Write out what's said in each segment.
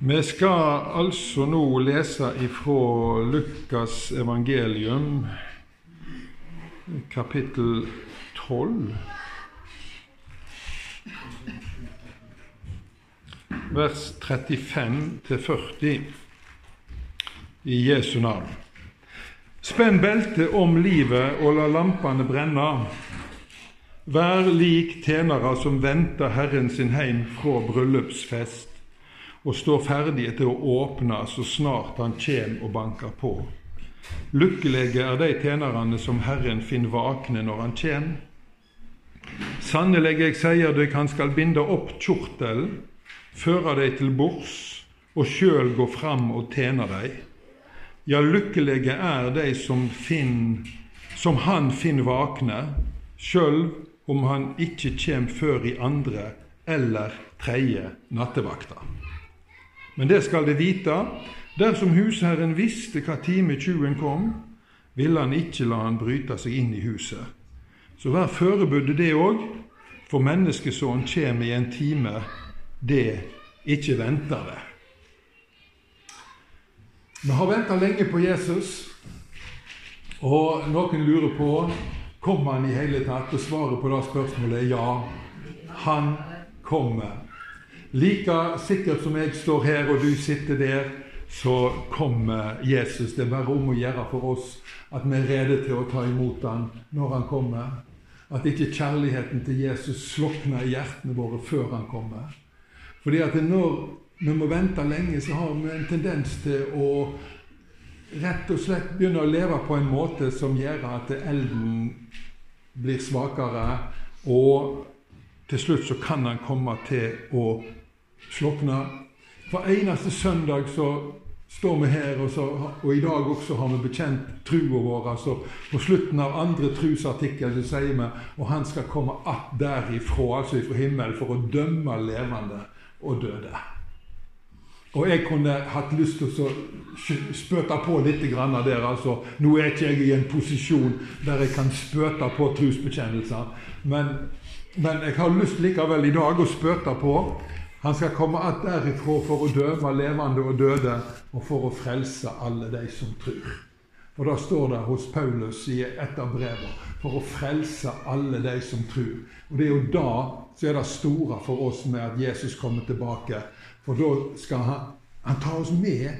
Vi skal altså nå lese ifra Lukas evangelium, kapittel 12. Vers 35-40 i Jesu navn. Spenn beltet om livet og la lampene brenne. Vær lik tjenere som venter Herren sin heim fra bryllupsfest og står ferdige til å åpne så snart han kjem og banker på. Lykkelige er de tjenerne som Herren finner vakne når han kjem. Sannelig, jeg sier dykk, han skal binde opp kjortelen, føre deg til bords, og sjøl gå fram og tjene deg. Ja, lykkelige er de som, som han finner vakne, sjøl om han ikke kjem før i andre eller tredje nattevakta. Men det skal de vite, dersom husherren visste hva time tjuven kom, ville han ikke la han bryte seg inn i huset. Så vær forberedt det òg, for menneskesønnen kjem i en time det ikke venter det. Vi har venta lenge på Jesus, og noen lurer på kommer han i hele tatt. Og svaret på det spørsmålet er ja. Han kommer. Like sikkert som jeg står her og du sitter der, så kommer Jesus. Det er bare om å gjøre for oss at vi er rede til å ta imot ham når han kommer. At ikke kjærligheten til Jesus slukner i hjertene våre før han kommer. Fordi at når vi må vente lenge, så har vi en tendens til å rett og slett begynne å leve på en måte som gjør at elden blir svakere, og til slutt så kan han komme til å slukne. Hver eneste søndag så står vi her, og, så, og i dag også har vi bekjent trua vår. Altså, på slutten av andre trusartikkel så sier vi og han skal komme att derifra, altså ifra himmelen, for å dømme levende og døde. Og jeg kunne hatt lyst til å spøte på litt grann der. altså, Nå er ikke jeg i en posisjon der jeg kan spøte på trosbekjennelser, men, men jeg har lyst likevel i dag å spøte på han skal komme att derifra for å døme levende og døde, og for å frelse alle de som tror. Og da står det hos Paulus i et av brevene for å frelse alle de som tror. Og Det er jo da så er det store for oss med at Jesus kommer tilbake. For da skal han, han ta oss med,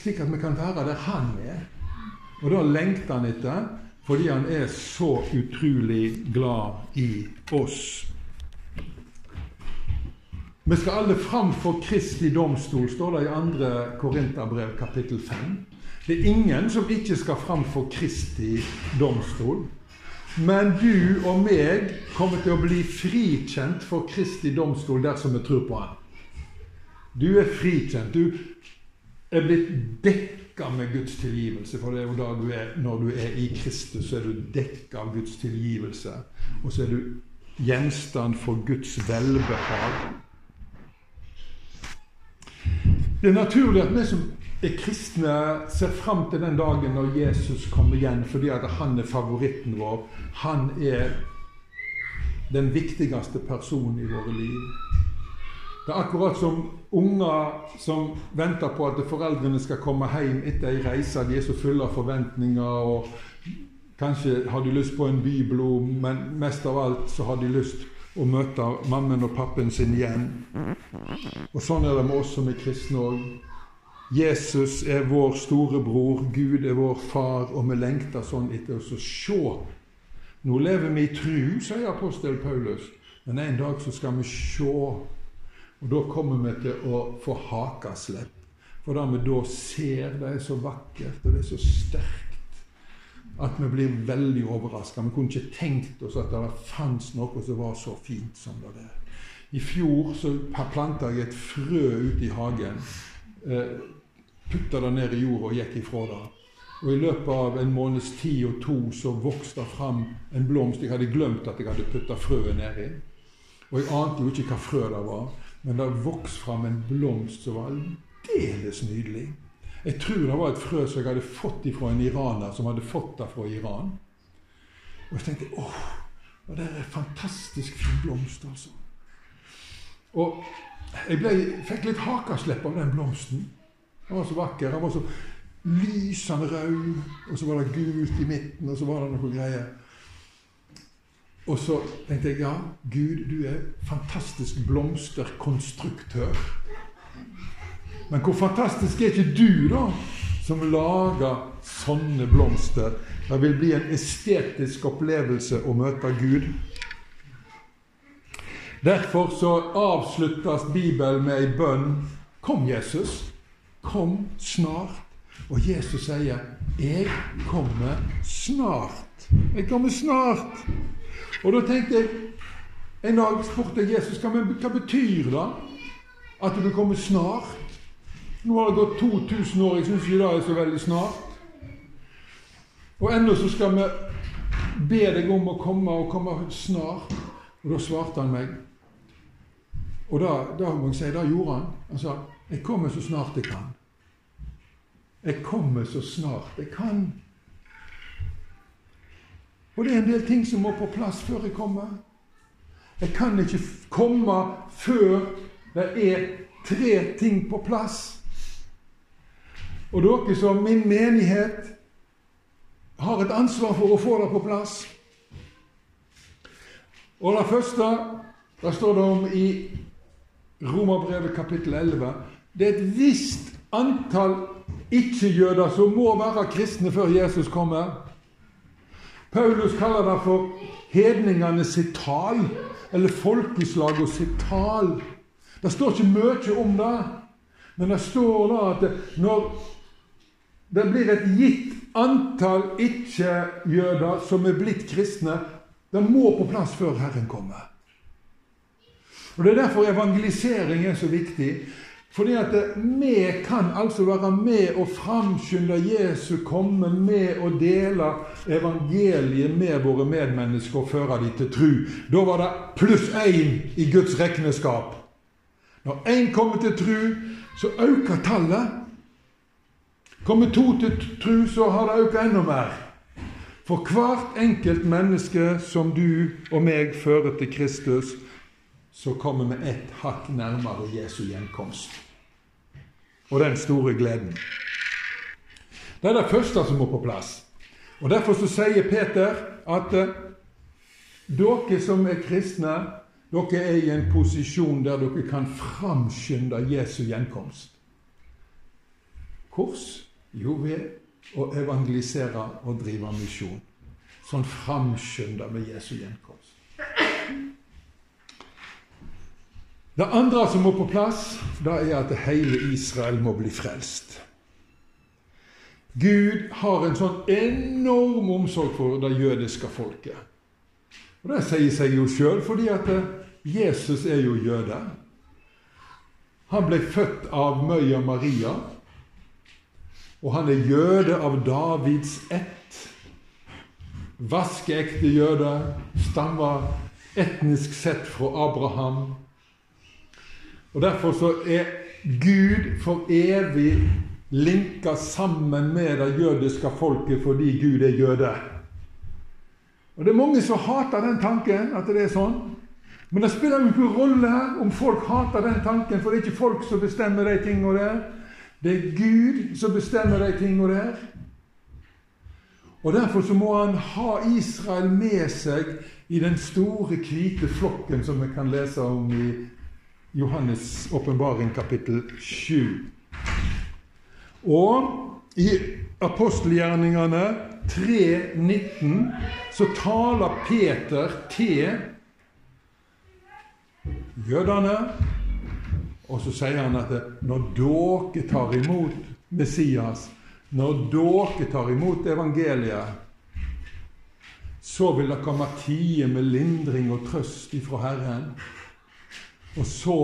slik at vi kan være der han er. Og da lengter han etter, fordi han er så utrolig glad i oss. Vi skal alle fram for Kristi domstol, står det i 2. Korinterbrev kapittel 5. Det er ingen som ikke skal fram for Kristi domstol. Men du og meg kommer til å bli frikjent for Kristi domstol dersom vi tror på Han. Du er frikjent. Du er blitt dekka med Guds tilgivelse. For det er jo da du er, når du er i Kristus, så er du dekka av Guds tilgivelse. Og så er du gjenstand for Guds velbehag. Det er naturlig at vi som er kristne, ser fram til den dagen når Jesus kommer igjen, fordi at han er favoritten vår. Han er den viktigste personen i våre liv. Det er akkurat som unger som venter på at foreldrene skal komme hjem etter ei reise. De er så fulle av forventninger. og Kanskje har de lyst på en bibelord, men mest av alt så har de lyst og møte mammen og pappen sin igjen. Og Sånn er det med oss som er kristne òg. Jesus er vår storebror, Gud er vår far, og vi lengter sånn etter oss å se. Nå lever vi i tru, sier apostel Paulus, men en dag så skal vi se. Og da kommer vi til å få hakaslepp. For det vi da ser, det er så vakkert, og det er så sterkt at vi blir veldig overraska. Vi kunne ikke tenkt oss at det fantes noe som var så fint som det der. I fjor så planta jeg et frø ute i hagen. Eh, Putta det ned i jorda og gikk ifra det. Og I løpet av en måneds tid og to så vokste det fram en blomst. Jeg hadde glemt at jeg hadde putta frøet nedi. Og jeg ante jo ikke hva frø det var, men det vokste fram en blomst som var aldeles nydelig. Jeg tror det var et frø som jeg hadde fått fra en iraner som hadde fått det fra Iran. Og jeg tenkte åh, det er en fantastisk fin blomst, altså. Og Jeg ble, fikk litt hakaslepp av den blomsten. Den var så vakker. Den var så lysende rød, og så var det gult i midten, og så var det noe greier. Og så tenkte jeg ja, Gud, du er fantastisk blomsterkonstruktør. Men hvor fantastisk er ikke du, da, som lager sånne blomster? Det vil bli en estetisk opplevelse å møte Gud. Derfor så avsluttes Bibelen med ei bønn. Kom, Jesus. Kom snart. Og Jesus sier, 'Jeg kommer snart'. Jeg kommer snart. Og da tenkte jeg En dag spurte jeg Jesus hva, betyr det at du kommer snart. Nå har det gått 2000 år. Jeg syns ikke det er så veldig snart. Og ennå så skal vi be deg om å komme og komme snart. Og da svarte han meg. Og da, da må jeg si, da gjorde han. Han sa, 'Jeg kommer så snart jeg kan'. Jeg kommer så snart jeg kan. Og det er en del ting som må på plass før jeg kommer. Jeg kan ikke komme før det er tre ting på plass. Og dere som min menighet har et ansvar for å få det på plass. Og det første det står det om i Romerbrevet kapittel 11. Det er et visst antall ikke-jøder som må være kristne før Jesus kommer. Paulus kaller det for hedningene sitt tal, eller folkeslaget sitt tal. Det står ikke mye om det, men det står da at når det blir et gitt antall ikke-jøder som er blitt kristne, det må på plass før Herren kommer. Og Det er derfor evangelisering er så viktig. Fordi at vi kan altså være med og framskynde Jesu komme, med og dele evangeliet med våre medmennesker og føre dem til tru. Da var det pluss én i Guds regneskap. Når én kommer til tru, så øker tallet. Kommer to til tru, så har det økt enda mer. For hvert enkelt menneske som du og meg fører til Kristus, så kommer vi ett hakk nærmere Jesu gjenkomst. Og den store gleden. Det er det første som må på plass. Og Derfor så sier Peter at eh, dere som er kristne, dere er i en posisjon der dere kan framskynde Jesu gjenkomst. Kors? Jo, ved å evangelisere og drive misjon. Sånn framskynder med Jesu gjenkomst. Det andre som må på plass, det er at hele Israel må bli frelst. Gud har en sånn enorm omsorg for det jødiske folket. Og Det sier seg jo sjøl, fordi at eh, Jesus er jo jøde. Han ble født av Møya Maria, og han er jøde av Davids ett. Vaskeekte jøde, stammer etnisk sett fra Abraham. Og Derfor så er Gud for evig linka sammen med det jødiske folket fordi Gud er jøde. Og Det er mange som hater den tanken, at det er sånn. Men det spiller jo ikke rolle om folk hater den tanken, for det er ikke folk som bestemmer de tingene der. Det er Gud som bestemmer de tingene der. Og Derfor så må han ha Israel med seg i den store, hvite flokken som vi kan lese om i Johannes' åpenbaring kapittel 7. Og i apostelgjerningene 3.19 så taler Peter til jødene, og så sier han at når dere tar imot Messias, når dere tar imot evangeliet, så vil det komme tider med lindring og trøst ifra Herren. Og så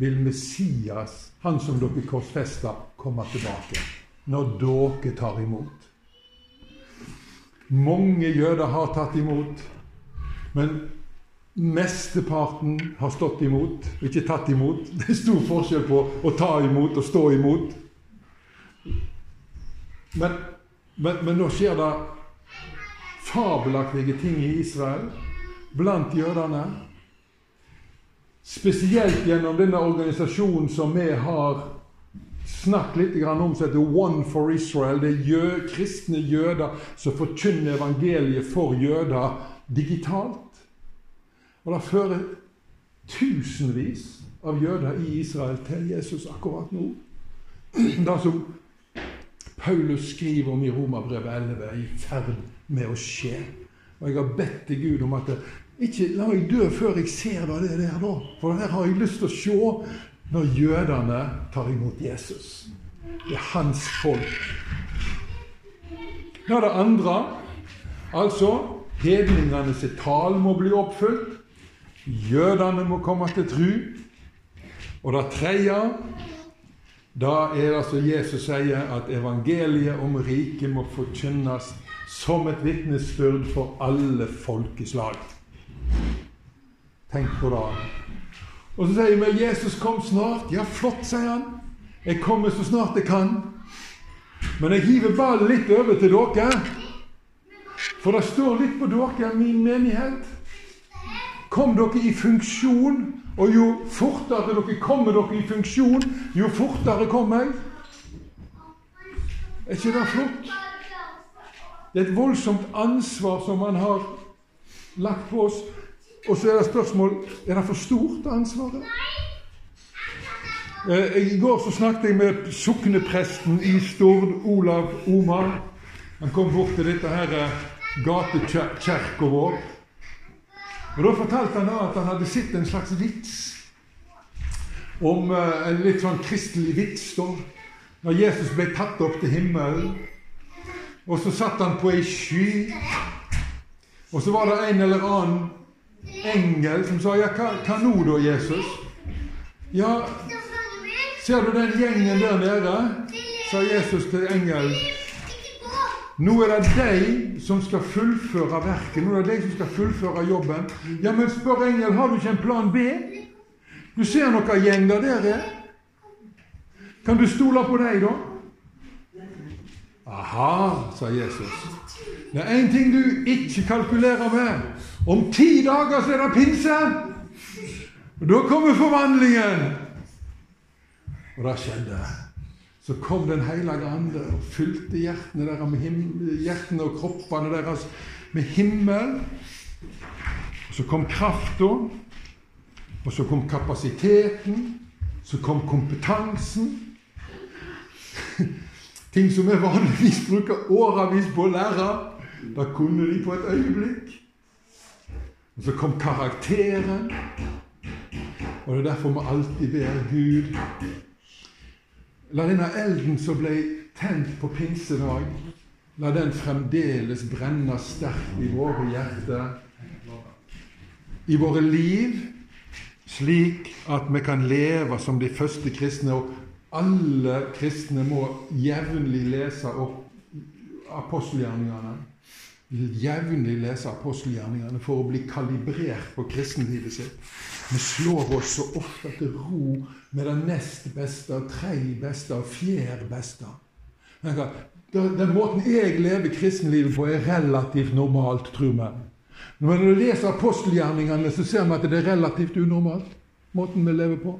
vil Messias, han som dere korsfesta, komme tilbake. Når dere tar imot. Mange jøder har tatt imot, men mesteparten har stått imot, ikke tatt imot. Det er stor forskjell på å ta imot og stå imot. Men, men, men nå skjer det fabelaktige ting i Israel blant jødene. spesielt gjennom denne organisasjonen som vi har snakket litt om, som heter One for Israel. Det er jød, kristne jøder som forkynner evangeliet for jøder digitalt. Og det fører tusenvis av jøder i Israel til Jesus akkurat nå. Det som Paulus skriver om i Romerbrevet 11, er i ferd med å skje. Og jeg har bedt til Gud om at ikke la meg dø før jeg ser hva det er der, da. For det her har jeg lyst til å se når jødene tar imot Jesus. Det er hans folk. Da er det andre. Altså hedningene sitt tall må bli oppfylt. Jødene må komme til tru. Og det tredje da er det altså Jesus sier at evangeliet om riket må forkynnes som et vitnesbyrd for alle folkeslag. Tenk på det. Og så sier vi 'Jesus kom snart'. Ja, flott, sier han. Jeg kommer så snart jeg kan. Men jeg hiver ballen litt over til dere. For det står litt på dere, min menighet. Kom dere i funksjon og jo fortere dere kommer dere i funksjon, jo fortere kommer jeg. Er ikke det flott? Det er et voldsomt ansvar som man har lagt på oss. Og så er det spørsmål er det for stort ansvaret. Eh, I går så snakket jeg med soknepresten i Stord, Olav Omar. Han kom bort til dette her eh, gatekjerka vår. Og Da fortalte han at han hadde sett en slags vits om uh, en litt sånn kristelig vits da, når Jesus ble tatt opp til himmelen. Og så satt han på ei sky, og så var det en eller annen engel som sa Ja, hva, hva nå da, Jesus? Ja, ser du den gjengen der nede? sa Jesus til engelen. Nå er det de som skal fullføre verket. Nå er det de som skal fullføre jobben. Ja, men spør engel, har du ikke en plan B? Du ser noen gjeng der er. Kan du stole på dem, da? Aha, sa Jesus. Det er én ting du ikke kalkulerer med. Om ti dager så er det pinse. Og da kommer forvandlingen. Og det skjedde. Så kom Den hellige ande og fylte hjertene, deres hjertene og kroppene deres med himmel. Så kom krafta, og så kom kapasiteten, så kom kompetansen. Ting som vi vanligvis bruker årevis på å lære, da kunne de på et øyeblikk. Og så kom karakteren. Og det er derfor vi alltid ber Gud La denne elden som ble tent på pinsedag, la den fremdeles brenne sterkt i våre hjerter, i våre liv, slik at vi kan leve som de første kristne. Og alle kristne må jevnlig lese apostelgjerningene. Jevnlig lese apostelgjerningene for å bli kalibrert på kristenlivet sitt. Vi slår oss så ofte til ro med det nest beste, tredje beste og fjerde beste. Den måten jeg lever kristenlivet på, er relativt normalt, tror vi. Når vi leser apostelgjerningene, så ser vi at det er relativt unormalt, måten vi lever på.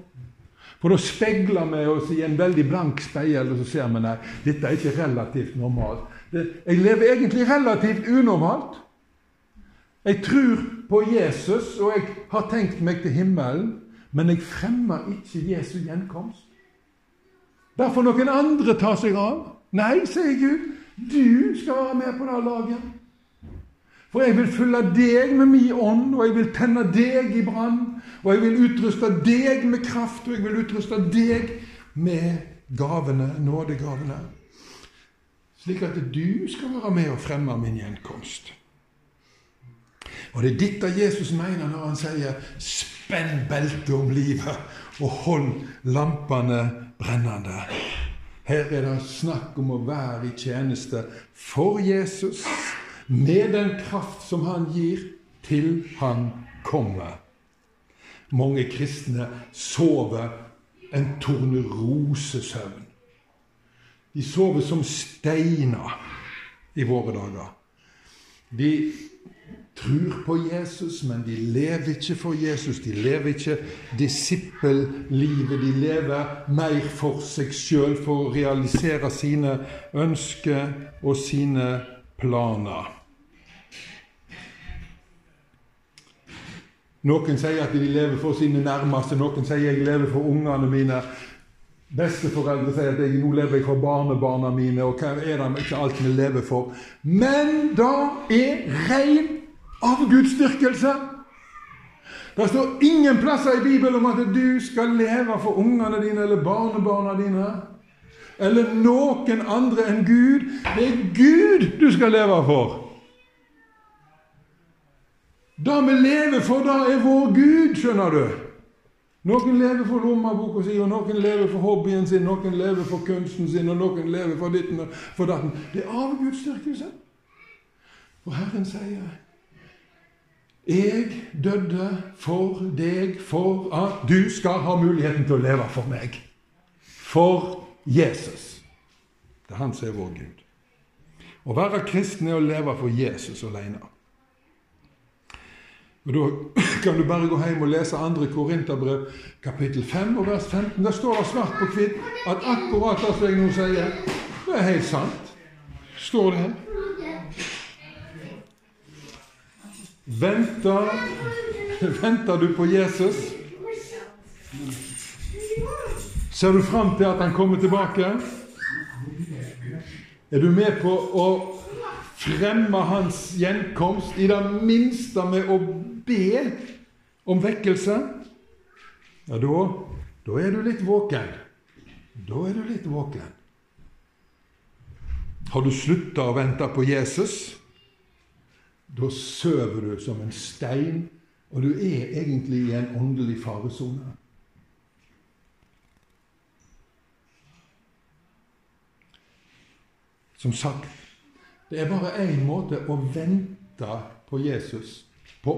For da speiler vi oss i en veldig blank speil, og så ser vi nei, dette er ikke relativt normalt. jeg lever egentlig relativt unormalt. Jeg tror på Jesus, og jeg har tenkt meg til himmelen, men jeg fremmer ikke Jesu gjenkomst. Derfor noen andre tar seg av. Nei, sier Gud, du skal være med på det laget. For jeg vil fylle deg med min ånd, og jeg vil tenne deg i brann. Og jeg vil utruste deg med kraft, og jeg vil utruste deg med gavene, nådegavene. Slik at du skal være med og fremme min gjenkomst. Og det er dette Jesus mener når han sier 'spenn beltet om livet' og hold lampene brennende. Her er det snakk om å være i tjeneste for Jesus med den kraft som han gir, til han kommer. Mange kristne sover en tornerosesøvn. De sover som steiner i våre dager. De tror på Jesus, men de lever ikke for Jesus. De lever ikke disippellivet. De lever mer for seg sjøl, for å realisere sine ønsker og sine planer. Noen sier at de lever for sine nærmeste, noen sier jeg lever for ungene mine. Besteforeldre sier at jeg, nå lever jeg for barnebarna mine, og hva er det ikke alt vi lever for? Men det er ren avgudsdyrkelse. Det står ingen plasser i Bibelen om at du skal leve for ungene dine eller barnebarna dine. Eller noen andre enn Gud. Det er Gud du skal leve for. Det vi lever for, det er vår Gud, skjønner du. Noen lever for lommeboka si, og noen lever for hobbyen sin, noen lever for kunsten sin, og noen lever for ditten og for datten. Det er avgudsdyrkelse. Og Herren sier jeg døde for deg for at du skal ha muligheten til å leve for meg. For Jesus. Det er han som er vår Gud. Å være kristen er å leve for Jesus alene. Og Da kan du bare gå hjem og lese 2. Korinterbrev kapittel 5 og vers 15. Der står det svart på hvitt at akkurat det jeg nå sier, det er helt sant. Står det her. Venter, venter du på Jesus? Ser du fram til at han kommer tilbake? Er du med på å fremme hans gjenkomst, i det minste med å be om vekkelse, ja, da, da er du litt våken. Da er du litt våken. Har du slutta å vente på Jesus, da sover du som en stein, og du er egentlig i en åndelig faresone. Som sagt, det er bare én måte å vente på Jesus på.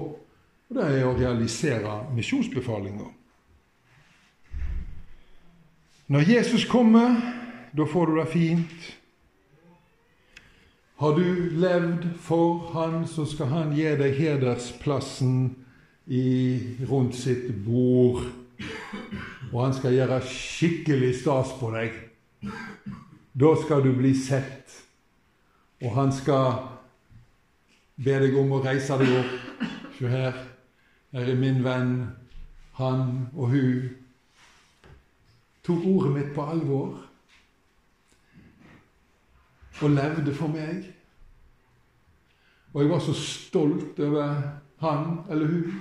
Og det er å realisere misjonsbefalinga. Når Jesus kommer, da får du det fint. Har du levd for Han, så skal Han gi deg hedersplassen i, rundt sitt bord. Og han skal gjøre skikkelig stas på deg. Da skal du bli sett. Og han skal be deg om å reise deg opp. Se her. Her er min venn, han og hun tok ordet mitt på alvor og levde for meg. Og jeg var så stolt over han eller hun.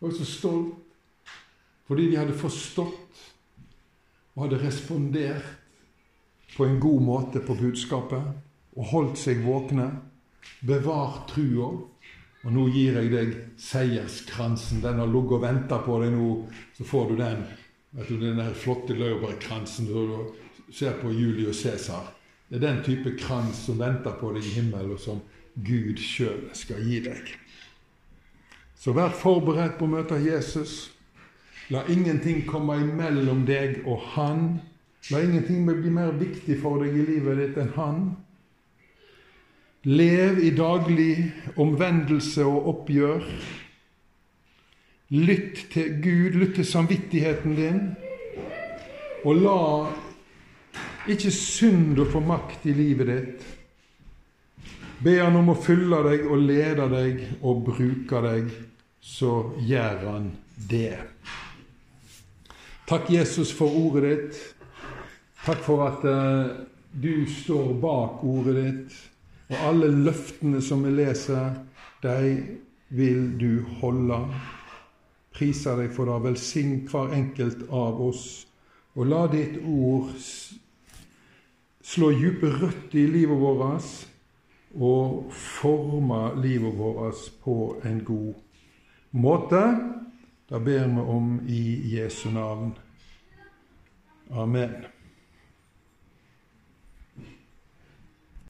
Jeg var så stolt fordi de hadde forstått og hadde respondert på en god måte på budskapet og holdt seg våkne, bevart trua og nå gir jeg deg seierskransen. Den har ligget og venta på deg nå. Så får du den vet du, den der flotte laurbærkransen du ser på Julius Cæsar. Det er den type krans som venter på deg i himmelen, og som Gud sjøl skal gi deg. Så vær forberedt på å møte Jesus. La ingenting komme imellom deg og Han. La ingenting bli mer viktig for deg i livet ditt enn Han. Lev i daglig omvendelse og oppgjør. Lytt til Gud, lytt til samvittigheten din. Og la ikke synd å få makt i livet ditt. Be Han om å fylle deg og lede deg og bruke deg, så gjør Han det. Takk, Jesus, for ordet ditt. Takk for at uh, du står bak ordet ditt. Og alle løftene som vi leser, de vil du holde. Priser deg for det. Velsign hver enkelt av oss. Og la ditt ord slå dype røtter i livet vårt og forme livet vårt på en god måte. Det ber vi om i Jesu navn. Amen.